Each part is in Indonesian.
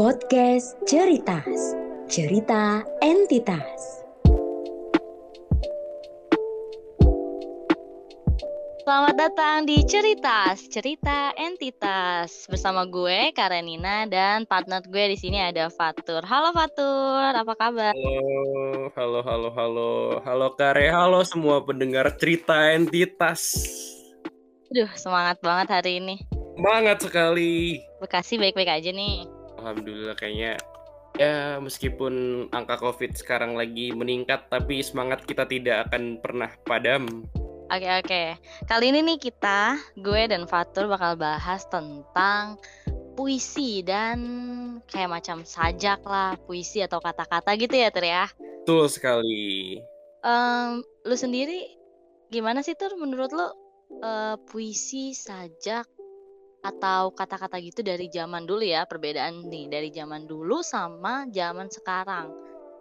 Podcast Ceritas, cerita entitas. Selamat datang di Ceritas, cerita entitas. Bersama gue Karenina dan partner gue di sini ada Fatur. Halo Fatur, apa kabar? Halo, halo, halo, halo, halo Kare, halo semua pendengar cerita entitas. Aduh, semangat banget hari ini. Semangat sekali. Bekasi baik-baik aja nih. Alhamdulillah kayaknya ya meskipun angka COVID sekarang lagi meningkat tapi semangat kita tidak akan pernah padam. Oke oke. Kali ini nih kita, gue dan Fatur bakal bahas tentang puisi dan kayak macam sajak lah, puisi atau kata-kata gitu ya Tur ya. Betul sekali. Em, lu sendiri gimana sih Tur menurut lu eh, puisi, sajak atau kata-kata gitu dari zaman dulu ya perbedaan nih dari zaman dulu sama zaman sekarang.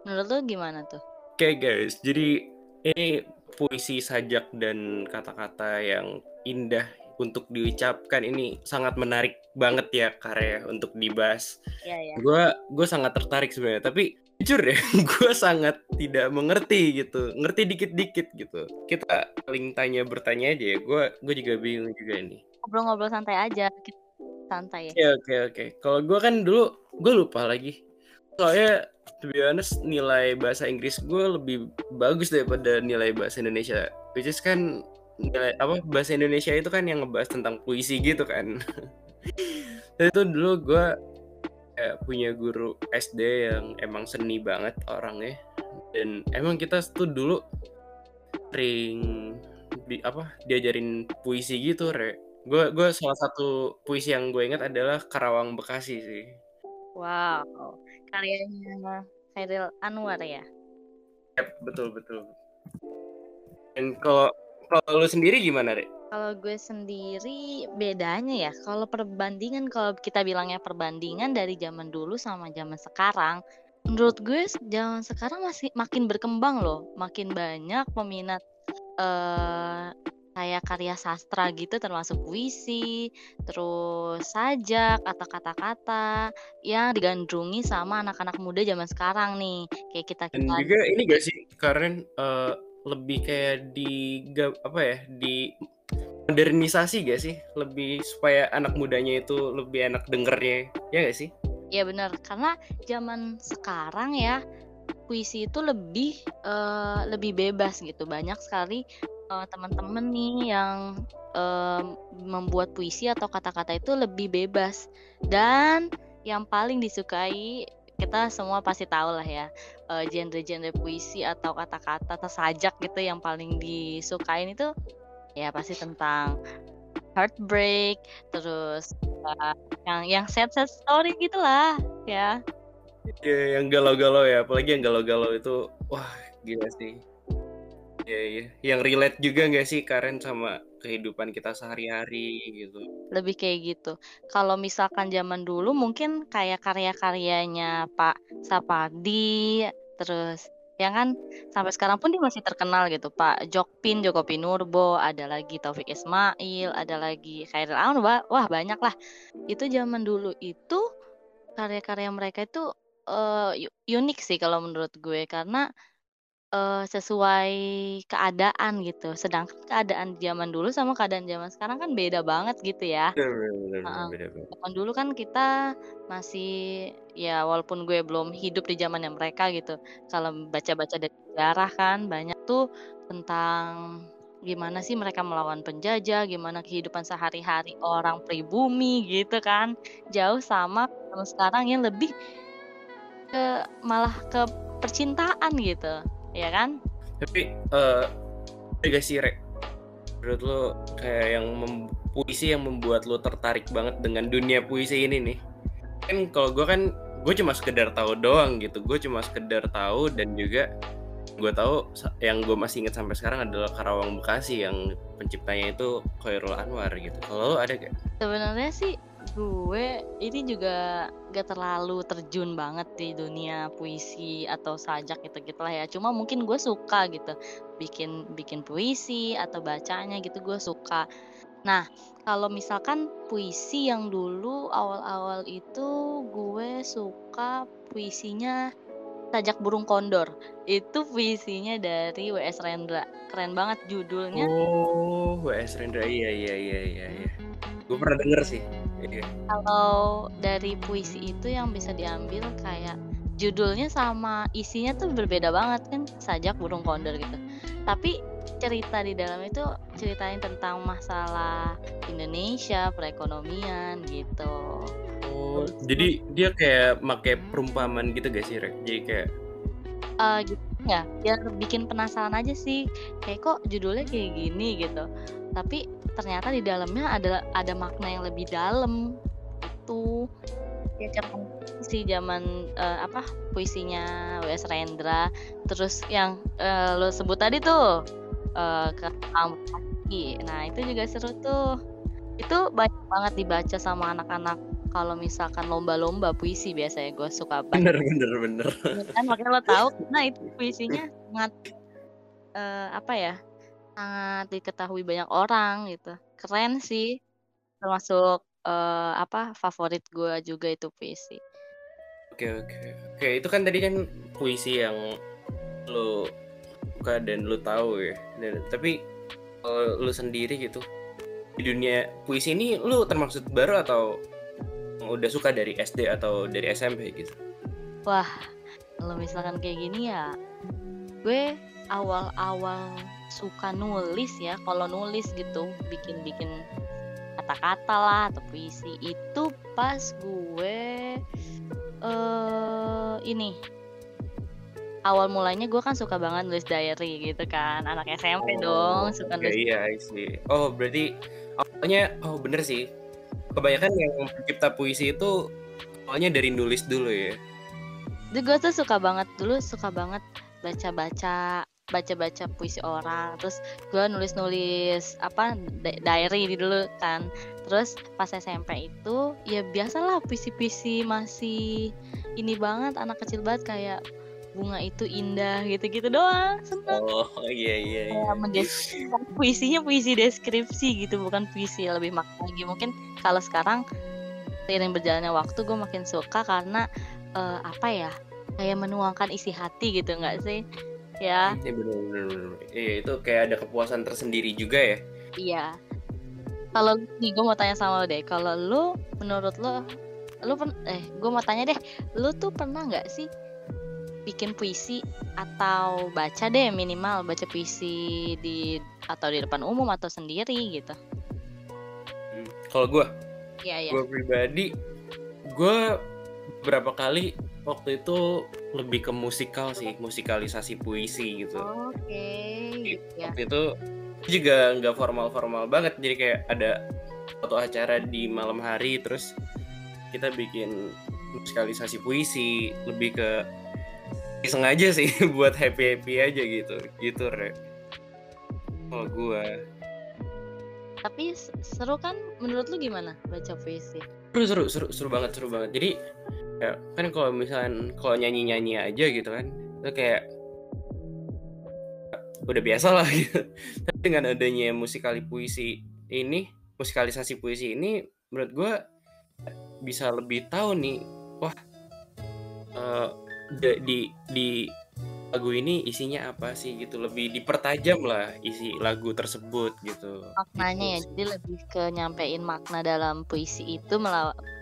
Menurut lu gimana tuh? Oke guys, jadi ini puisi sajak dan kata-kata yang indah untuk diucapkan ini sangat menarik banget ya karya untuk dibahas. Iya ya. Gue gue sangat tertarik sebenarnya, tapi jujur ya, gue sangat tidak mengerti gitu, ngerti dikit-dikit gitu. Kita paling tanya bertanya aja ya, gue gue juga bingung juga ini. Ngobrol-ngobrol santai aja, kita santai ya. Oke oke oke. Kalau gue kan dulu gue lupa lagi. Soalnya to be honest nilai bahasa Inggris gue lebih bagus daripada nilai bahasa Indonesia. Which is kan nilai apa bahasa Indonesia itu kan yang ngebahas tentang puisi gitu kan. Dan itu dulu gue kayak punya guru SD yang emang seni banget orangnya. Dan emang kita tuh dulu sering di apa diajarin puisi gitu re. Gue gue salah satu puisi yang gue ingat adalah Karawang Bekasi sih. Wow, karyanya Khairil Anwar ya. Yap, betul betul. Dan kalau kalau lu sendiri gimana, Re? Kalau gue sendiri bedanya ya, kalau perbandingan kalau kita bilangnya perbandingan dari zaman dulu sama zaman sekarang, menurut gue zaman sekarang masih makin berkembang loh, makin banyak peminat eh kayak karya sastra gitu termasuk puisi, terus sajak atau kata-kata yang digandrungi sama anak-anak muda zaman sekarang nih. Kayak kita Dan kita juga ini gak sih, Karen eh, lebih kayak di apa ya, di modernisasi gak sih? Lebih supaya anak mudanya itu lebih enak dengernya, ya gak sih? Ya benar, karena zaman sekarang ya puisi itu lebih eh, lebih bebas gitu. Banyak sekali eh, teman-teman nih yang eh, membuat puisi atau kata-kata itu lebih bebas. Dan yang paling disukai kita semua pasti tahu lah ya eh, genre-genre puisi atau kata-kata atau sajak gitu yang paling disukain itu ya pasti tentang heartbreak, terus eh, yang yang sad sad story gitulah ya. Ya, yang galau-galau ya, apalagi yang galau-galau itu, wah gila sih. Iya, iya. Yang relate juga nggak sih Karen sama kehidupan kita sehari-hari gitu. Lebih kayak gitu. Kalau misalkan zaman dulu mungkin kayak karya-karyanya Pak Sapardi, terus ya kan sampai sekarang pun dia masih terkenal gitu Pak Jokpin, Joko Pinurbo, ada lagi Taufik Ismail, ada lagi Khairil Anwar, wah banyak lah. Itu zaman dulu itu karya-karya mereka itu eh, u- unik sih kalau menurut gue karena eh, sesuai keadaan gitu. Sedangkan keadaan zaman dulu sama keadaan zaman sekarang kan beda banget gitu ya. Bener, bener, bener, Heeh. beda banget. Zaman dulu kan kita masih ya walaupun gue belum hidup di zamannya mereka gitu. Kalau baca-baca dari sejarah kan banyak tuh tentang gimana sih mereka melawan penjajah, gimana kehidupan sehari-hari orang pribumi gitu kan. Jauh sama sama sekarang yang lebih ke malah ke percintaan gitu. Ya kan? Tapi eh ada gak sih Re? Menurut lo kayak yang mem- puisi yang membuat lo tertarik banget dengan dunia puisi ini nih? Kan kalau gue kan gue cuma sekedar tahu doang gitu. Gue cuma sekedar tahu dan juga gue tahu yang gue masih ingat sampai sekarang adalah Karawang Bekasi yang penciptanya itu Khairul Anwar gitu. Kalau lo ada gak? Sebenarnya sih gue ini juga gak terlalu terjun banget di dunia puisi atau sajak gitu gitulah ya. Cuma mungkin gue suka gitu bikin bikin puisi atau bacanya gitu gue suka. Nah, kalau misalkan puisi yang dulu awal-awal itu gue suka puisinya Sajak Burung Kondor. Itu puisinya dari W.S. Rendra. Keren banget judulnya. Oh, W.S. Rendra. Iya, iya, iya, iya, iya. Gue pernah denger sih. Iya. Kalau dari puisi itu yang bisa diambil kayak judulnya sama isinya tuh berbeda banget kan sajak burung kondor gitu tapi cerita di dalam itu ceritain tentang masalah Indonesia perekonomian gitu oh jadi dia kayak make perumpamaan gitu gak sih Rek? jadi kayak uh, gitu ya biar bikin penasaran aja sih kayak kok judulnya kayak gini gitu tapi ternyata di dalamnya ada ada makna yang lebih dalam. Itu. Ya zaman si zaman uh, apa puisinya W.S. Rendra. Terus yang uh, lo sebut tadi tuh uh, ke kaki nah itu juga seru tuh. Itu banyak banget dibaca sama anak-anak kalau misalkan lomba-lomba puisi biasanya gue suka banget bener bener bener. Kan makanya lo tahu nah itu puisinya sangat uh, apa ya sangat diketahui banyak orang gitu keren sih termasuk uh, apa favorit gue juga itu puisi. Oke oke oke itu kan tadi kan puisi yang lo suka dan lo tahu ya. Dan, tapi kalau lo sendiri gitu di dunia puisi ini lo termasuk baru atau udah suka dari SD atau dari SMP gitu? Wah kalau misalkan kayak gini ya gue awal-awal suka nulis ya kalau nulis gitu bikin-bikin kata-kata lah atau puisi. Itu pas gue uh, ini awal mulanya gue kan suka banget nulis diary gitu kan anak SMP oh, dong suka nulis iya sih oh berarti awalnya oh bener sih. Kebanyakan yang mencipta puisi itu awalnya dari nulis dulu ya? Gue tuh suka banget dulu suka banget baca-baca baca-baca puisi orang terus gue nulis-nulis apa diary dulu kan. Terus pas SMP itu ya biasalah puisi-puisi masih ini banget anak kecil banget kayak bunga itu indah gitu-gitu doang seneng. Oh iya iya, iya. Ya, puisinya puisi deskripsi gitu bukan puisi lebih makna lagi. Mungkin kalau sekarang seiring berjalannya waktu gue makin suka karena uh, apa ya kayak menuangkan isi hati gitu nggak sih ya. Iya bener, bener, bener. iya itu kayak ada kepuasan tersendiri juga ya? Iya. Kalau nih gue mau tanya sama lo deh. Kalau lo menurut lo lo pen eh gue mau tanya deh. Lo tuh pernah nggak sih bikin puisi atau baca deh minimal baca puisi di atau di depan umum atau sendiri gitu? Hmm, kalau gue iya iya. Gue pribadi gue berapa kali waktu itu lebih ke musikal sih musikalisasi puisi gitu. Oke okay. ya. waktu itu juga nggak formal-formal banget jadi kayak ada foto acara di malam hari terus kita bikin musikalisasi puisi lebih ke sengaja sih buat happy happy aja gitu gitu re. Kalau gue tapi seru kan? Menurut lu gimana baca puisi? Seru seru seru seru banget seru banget. Jadi ya kan kalau misalnya kalau nyanyi nyanyi aja gitu kan itu kayak udah biasa lah gitu. Tapi dengan adanya musikali puisi ini musikalisasi puisi ini menurut gue bisa lebih tahu nih wah uh, di di lagu ini isinya apa sih gitu. Lebih dipertajam lah isi lagu tersebut gitu. Maknanya ya jadi lebih ke nyampein makna dalam puisi itu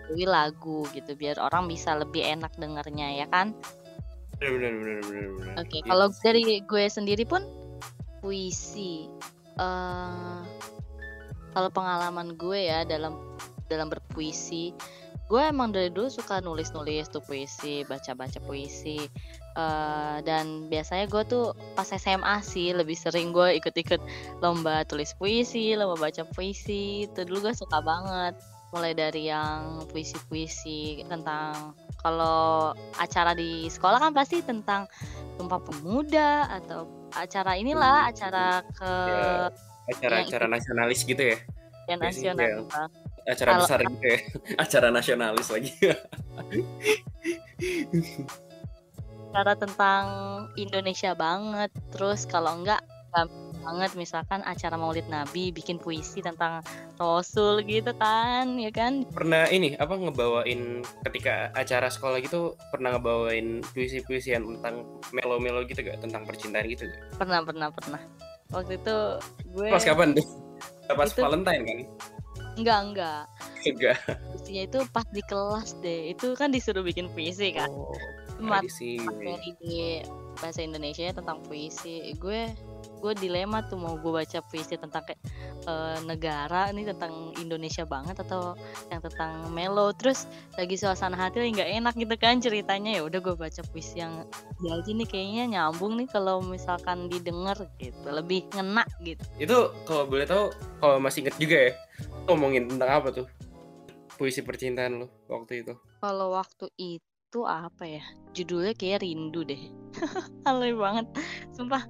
melalui lagu gitu biar orang bisa lebih enak dengarnya ya kan benar benar benar benar oke okay, kalau dari gue sendiri pun puisi uh, kalau pengalaman gue ya dalam dalam berpuisi gue emang dari dulu suka nulis-nulis tuh puisi, baca-baca puisi. Uh, dan biasanya gue tuh pas SMA sih lebih sering gue ikut-ikut lomba tulis puisi, lomba baca puisi. Itu dulu gue suka banget. Mulai dari yang puisi-puisi tentang kalau acara di sekolah kan pasti tentang Sumpah Pemuda atau acara inilah, acara ke ya, acara-acara nasionalis gitu ya. Ya nasional acara Kalo, besar gitu ya? Acara nasionalis lagi. Cara tentang Indonesia banget terus kalau enggak banget misalkan acara Maulid Nabi bikin puisi tentang Rasul gitu kan, ya kan? Pernah ini apa ngebawain ketika acara sekolah gitu pernah ngebawain puisi-puisian tentang melo-melo gitu gak tentang percintaan gitu gak? Pernah, pernah, pernah. Waktu itu gue Pas kapan tuh? Pas Itu- Valentine kan? enggak enggak. Enggak. Puisinya itu pas di kelas deh. Itu kan disuruh bikin puisi kan. Oh, tradisi. materi di bahasa Indonesia tentang puisi gue gue dilema tuh mau gue baca puisi tentang kayak eh, negara nih tentang Indonesia banget atau yang tentang melo terus lagi suasana hati lagi nggak enak gitu kan ceritanya ya udah gue baca puisi yang ya aja nih kayaknya nyambung nih kalau misalkan didengar gitu lebih ngena gitu Itu kalau boleh tahu kalau masih inget juga ya ngomongin tentang apa tuh? Puisi percintaan lo waktu itu. kalau waktu itu apa ya judulnya kayak rindu deh. Aneh banget. Sumpah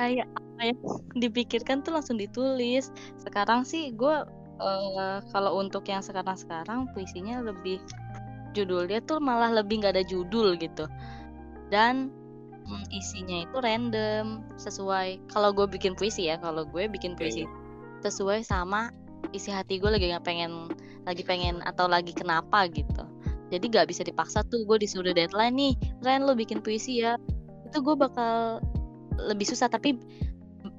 kayak apa ya dipikirkan tuh langsung ditulis. Sekarang sih gue eh, kalau untuk yang sekarang-sekarang puisinya lebih judulnya tuh malah lebih nggak ada judul gitu. Dan mm, isinya itu random sesuai kalau gue bikin puisi ya kalau gue bikin puisi sesuai sama isi hati gue lagi nggak pengen lagi pengen atau lagi kenapa gitu jadi gak bisa dipaksa tuh gue disuruh deadline nih Ren lo bikin puisi ya. Itu gue bakal lebih susah tapi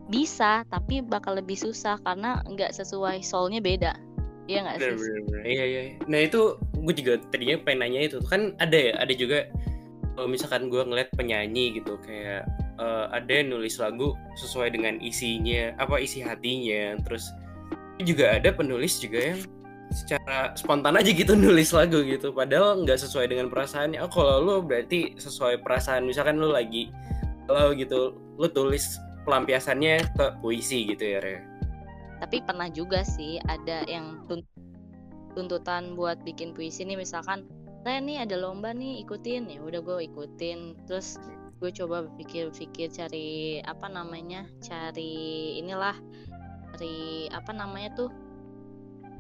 bisa tapi bakal lebih susah karena nggak sesuai soulnya beda. Iya nggak sih. Iya, iya. Nah itu gue juga tadinya pengen nanya itu. Kan ada ya, ada juga kalau misalkan gue ngeliat penyanyi gitu kayak eh, ada yang nulis lagu sesuai dengan isinya, apa isi hatinya, terus juga ada penulis juga yang secara spontan aja gitu nulis lagu gitu, padahal nggak sesuai dengan perasaannya. Oh kalau lu berarti sesuai perasaan, misalkan lu lagi kalau gitu, lu tulis pelampiasannya ke puisi gitu ya, Re. tapi pernah juga sih ada yang tun- tuntutan buat bikin puisi nih. Misalkan Ren nih ada lomba nih ikutin. Ya udah gue ikutin. Terus gue coba pikir-pikir cari apa namanya cari inilah cari apa namanya tuh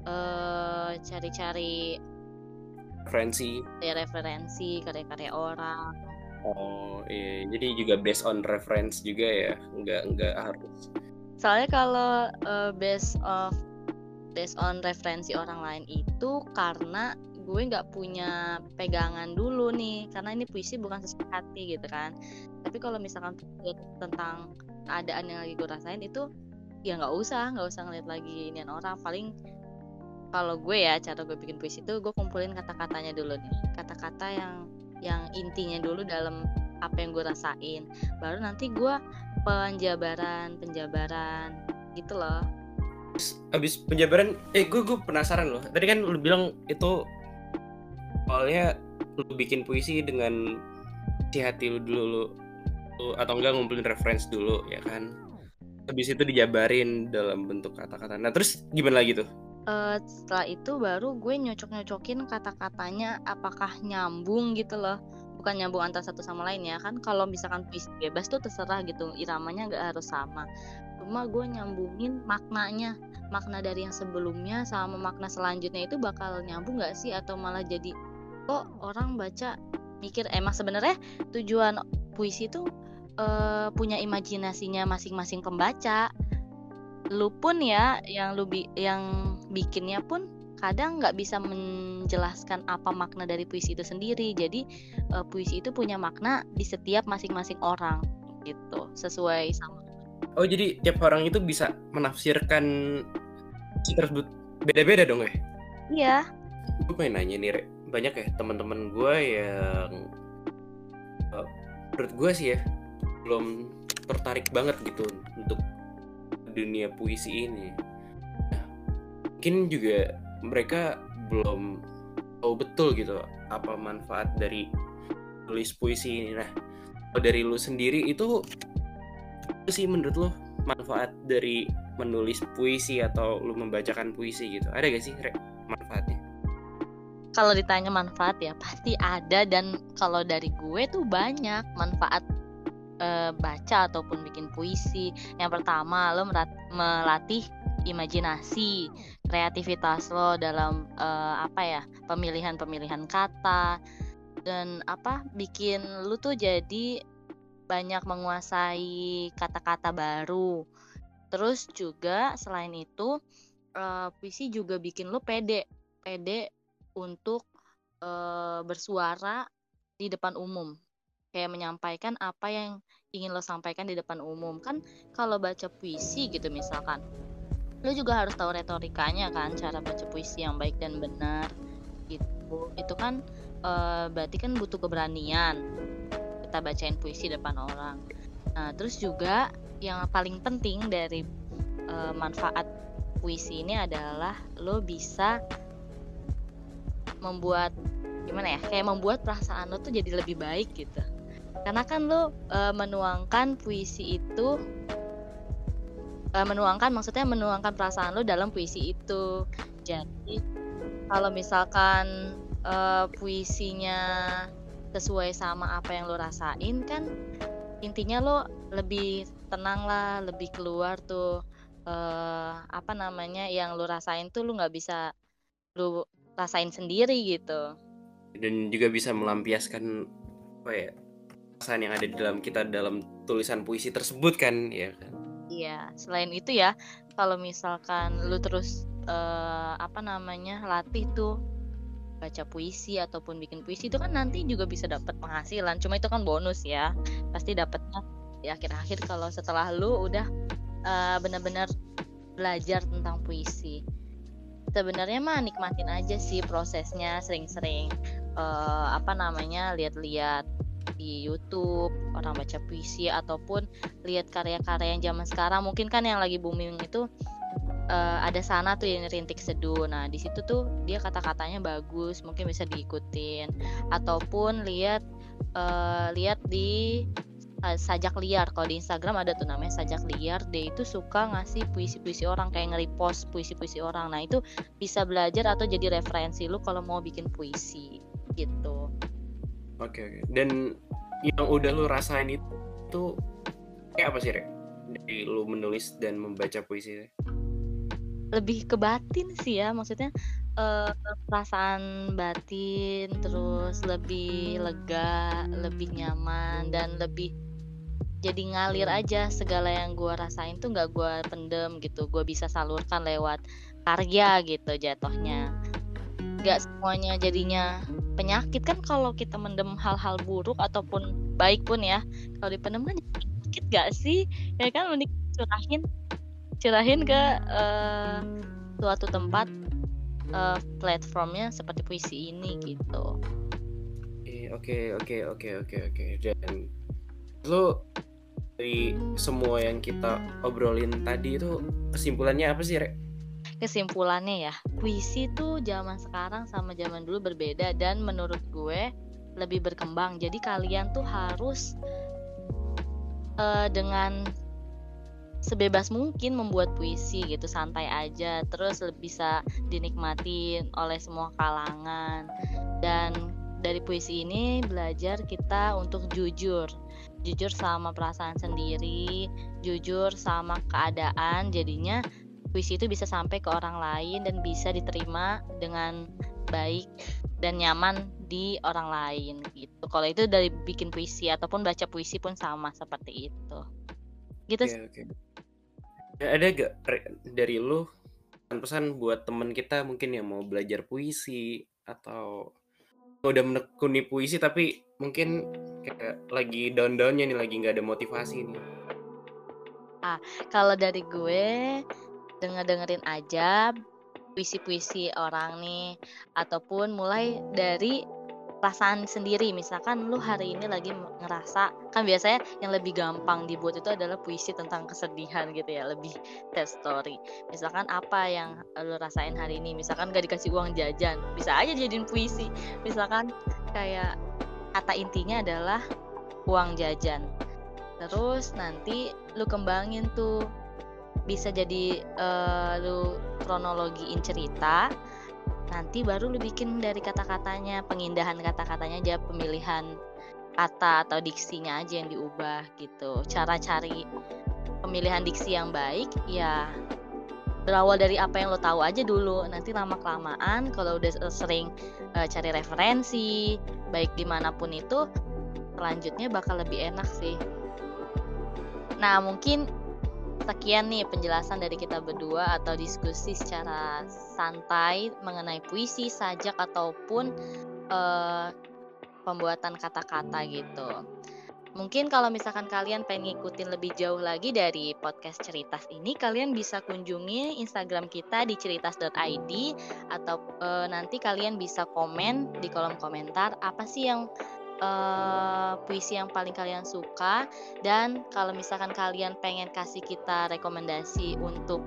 eh cari-cari Referensi. ya, referensi karya-karya orang Oh iya, jadi juga based on reference juga ya, nggak nggak harus. soalnya kalau eh, based of based on referensi orang lain itu karena gue nggak punya pegangan dulu nih karena ini puisi bukan sesuai hati gitu kan tapi kalau misalkan tentang keadaan yang lagi gue rasain itu ya nggak usah nggak usah ngeliat lagi inian orang paling kalau gue ya cara gue bikin puisi itu gue kumpulin kata-katanya dulu nih kata-kata yang yang intinya dulu dalam apa yang gue rasain baru nanti gue penjabaran penjabaran gitu loh Abis penjabaran, eh gue gue penasaran loh. Tadi kan lu bilang itu awalnya lu bikin puisi dengan si hati lu dulu lu, lu- atau enggak ngumpulin reference dulu ya kan. Habis itu dijabarin dalam bentuk kata-kata. Nah terus gimana lagi tuh? Eh, setelah itu baru gue nyocok-nyocokin kata-katanya apakah nyambung gitu loh. Bukan nyambung antara satu sama lain ya kan kalau misalkan puisi bebas tuh terserah gitu iramanya nggak harus sama. Cuma gue nyambungin maknanya. Makna dari yang sebelumnya sama makna selanjutnya itu bakal nyambung nggak sih? Atau malah jadi kok orang baca mikir emang sebenarnya tujuan puisi itu eh, punya imajinasinya masing-masing pembaca. Lu pun ya yang lu yang bikinnya pun kadang nggak bisa menjelaskan apa makna dari puisi itu sendiri jadi eh, puisi itu punya makna di setiap masing-masing orang gitu sesuai sama Oh jadi tiap orang itu bisa menafsirkan si tersebut beda-beda dong ya? iya gue pengen nanya nih Re. banyak ya teman-teman gue yang eh, menurut gue sih ya belum tertarik banget gitu untuk dunia puisi ini mungkin juga mereka belum tahu betul gitu apa manfaat dari tulis puisi ini. Nah kalau dari lu sendiri itu apa sih menurut lu manfaat dari menulis puisi atau lu membacakan puisi gitu? Ada gak sih Re, manfaatnya? Kalau ditanya manfaat ya pasti ada dan kalau dari gue tuh banyak manfaat eh, baca ataupun bikin puisi. Yang pertama lo melatih imajinasi kreativitas lo dalam eh, apa ya pemilihan-pemilihan kata dan apa bikin lu tuh jadi banyak menguasai kata-kata baru. Terus juga selain itu uh, puisi juga bikin lo pede pede untuk uh, bersuara di depan umum. Kayak menyampaikan apa yang ingin lo sampaikan di depan umum. Kan kalau baca puisi gitu misalkan lo juga harus tahu retorikanya kan cara baca puisi yang baik dan benar gitu. Itu kan uh, berarti kan butuh keberanian kita bacain puisi depan orang. Nah terus juga yang paling penting dari uh, manfaat puisi ini adalah lo bisa membuat gimana ya kayak membuat perasaan lo tuh jadi lebih baik gitu. Karena kan lo uh, menuangkan puisi itu uh, menuangkan maksudnya menuangkan perasaan lo dalam puisi itu. Jadi kalau misalkan uh, puisinya sesuai sama apa yang lo rasain kan intinya lo lebih tenang lah lebih keluar tuh uh, apa namanya yang lo rasain tuh lo nggak bisa lo rasain sendiri gitu. Dan juga bisa melampiaskan apa ya perasaan yang ada di dalam kita dalam tulisan puisi tersebut kan ya kan iya selain itu ya kalau misalkan lu terus uh, apa namanya latih tuh baca puisi ataupun bikin puisi itu kan nanti juga bisa dapat penghasilan. Cuma itu kan bonus ya pasti dapatnya di akhir-akhir kalau setelah lu udah uh, benar-benar belajar tentang puisi. Sebenarnya mah nikmatin aja sih prosesnya sering-sering uh, apa namanya lihat-lihat di YouTube orang baca puisi ataupun lihat karya-karya yang zaman sekarang. Mungkin kan yang lagi booming itu uh, ada sana tuh yang rintik seduh. Nah di situ tuh dia kata-katanya bagus mungkin bisa diikutin. Ataupun lihat uh, lihat di uh, sajak liar. Kalau di Instagram ada tuh namanya sajak liar. Dia itu suka ngasih puisi-puisi orang kayak nge-repost puisi-puisi orang. Nah itu bisa belajar atau jadi referensi lu kalau mau bikin puisi gitu Oke oke. Dan yang udah lu rasain itu kayak apa sih, Rek? Dari lu menulis dan membaca puisi? Lebih ke batin sih ya, maksudnya uh, perasaan batin, terus lebih lega, lebih nyaman dan lebih jadi ngalir aja segala yang gue rasain tuh nggak gue pendem gitu, gue bisa salurkan lewat karya gitu jatuhnya nggak semuanya jadinya penyakit kan kalau kita mendem hal-hal buruk ataupun baik pun ya kalau dipendem kan penyakit gak sih? Ya kan mending curahin curahin ke uh, suatu tempat uh, platformnya seperti puisi ini gitu. Oke oke oke oke oke. Dan lo dari semua yang kita obrolin tadi itu kesimpulannya apa sih Rek? Kesimpulannya ya puisi tuh zaman sekarang sama zaman dulu berbeda dan menurut gue lebih berkembang. Jadi kalian tuh harus uh, dengan sebebas mungkin membuat puisi gitu santai aja terus bisa dinikmati oleh semua kalangan. Dan dari puisi ini belajar kita untuk jujur. Jujur sama perasaan sendiri jujur sama keadaan jadinya puisi itu bisa sampai ke orang lain dan bisa diterima dengan baik dan nyaman di orang lain gitu. Kalau itu dari bikin puisi ataupun baca puisi pun sama seperti itu. Gitu. Okay, okay. Ya, ada gak dari lu pesan buat temen kita mungkin yang mau belajar puisi atau udah menekuni puisi tapi mungkin kayak lagi down-downnya nih lagi nggak ada motivasi nih. Ah, kalau dari gue denger dengerin aja puisi-puisi orang nih ataupun mulai dari perasaan sendiri. Misalkan lu hari ini lagi ngerasa kan biasanya yang lebih gampang dibuat itu adalah puisi tentang kesedihan gitu ya lebih tell story. Misalkan apa yang lu rasain hari ini? Misalkan gak dikasih uang jajan bisa aja jadiin puisi. Misalkan kayak kata intinya adalah uang jajan. Terus nanti lu kembangin tuh bisa jadi uh, lu kronologiin cerita nanti baru lu bikin dari kata-katanya pengindahan kata-katanya aja pemilihan kata atau diksinya aja yang diubah gitu. Cara cari pemilihan diksi yang baik ya berawal dari apa yang lo tahu aja dulu. Nanti lama kelamaan kalau udah sering uh, cari referensi baik di mana pun itu selanjutnya bakal lebih enak sih. Nah mungkin sekian nih penjelasan dari kita berdua atau diskusi secara santai mengenai puisi, sajak ataupun uh, pembuatan kata-kata gitu. Mungkin kalau misalkan kalian pengen ngikutin lebih jauh lagi dari podcast Ceritas ini, kalian bisa kunjungi Instagram kita di ceritas.id atau e, nanti kalian bisa komen di kolom komentar apa sih yang e, puisi yang paling kalian suka dan kalau misalkan kalian pengen kasih kita rekomendasi untuk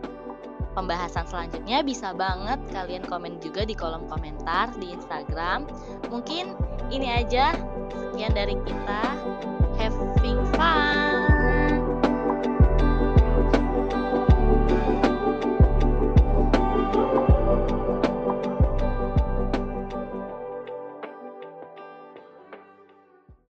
pembahasan selanjutnya bisa banget kalian komen juga di kolom komentar di Instagram. Mungkin ini aja sekian dari kita.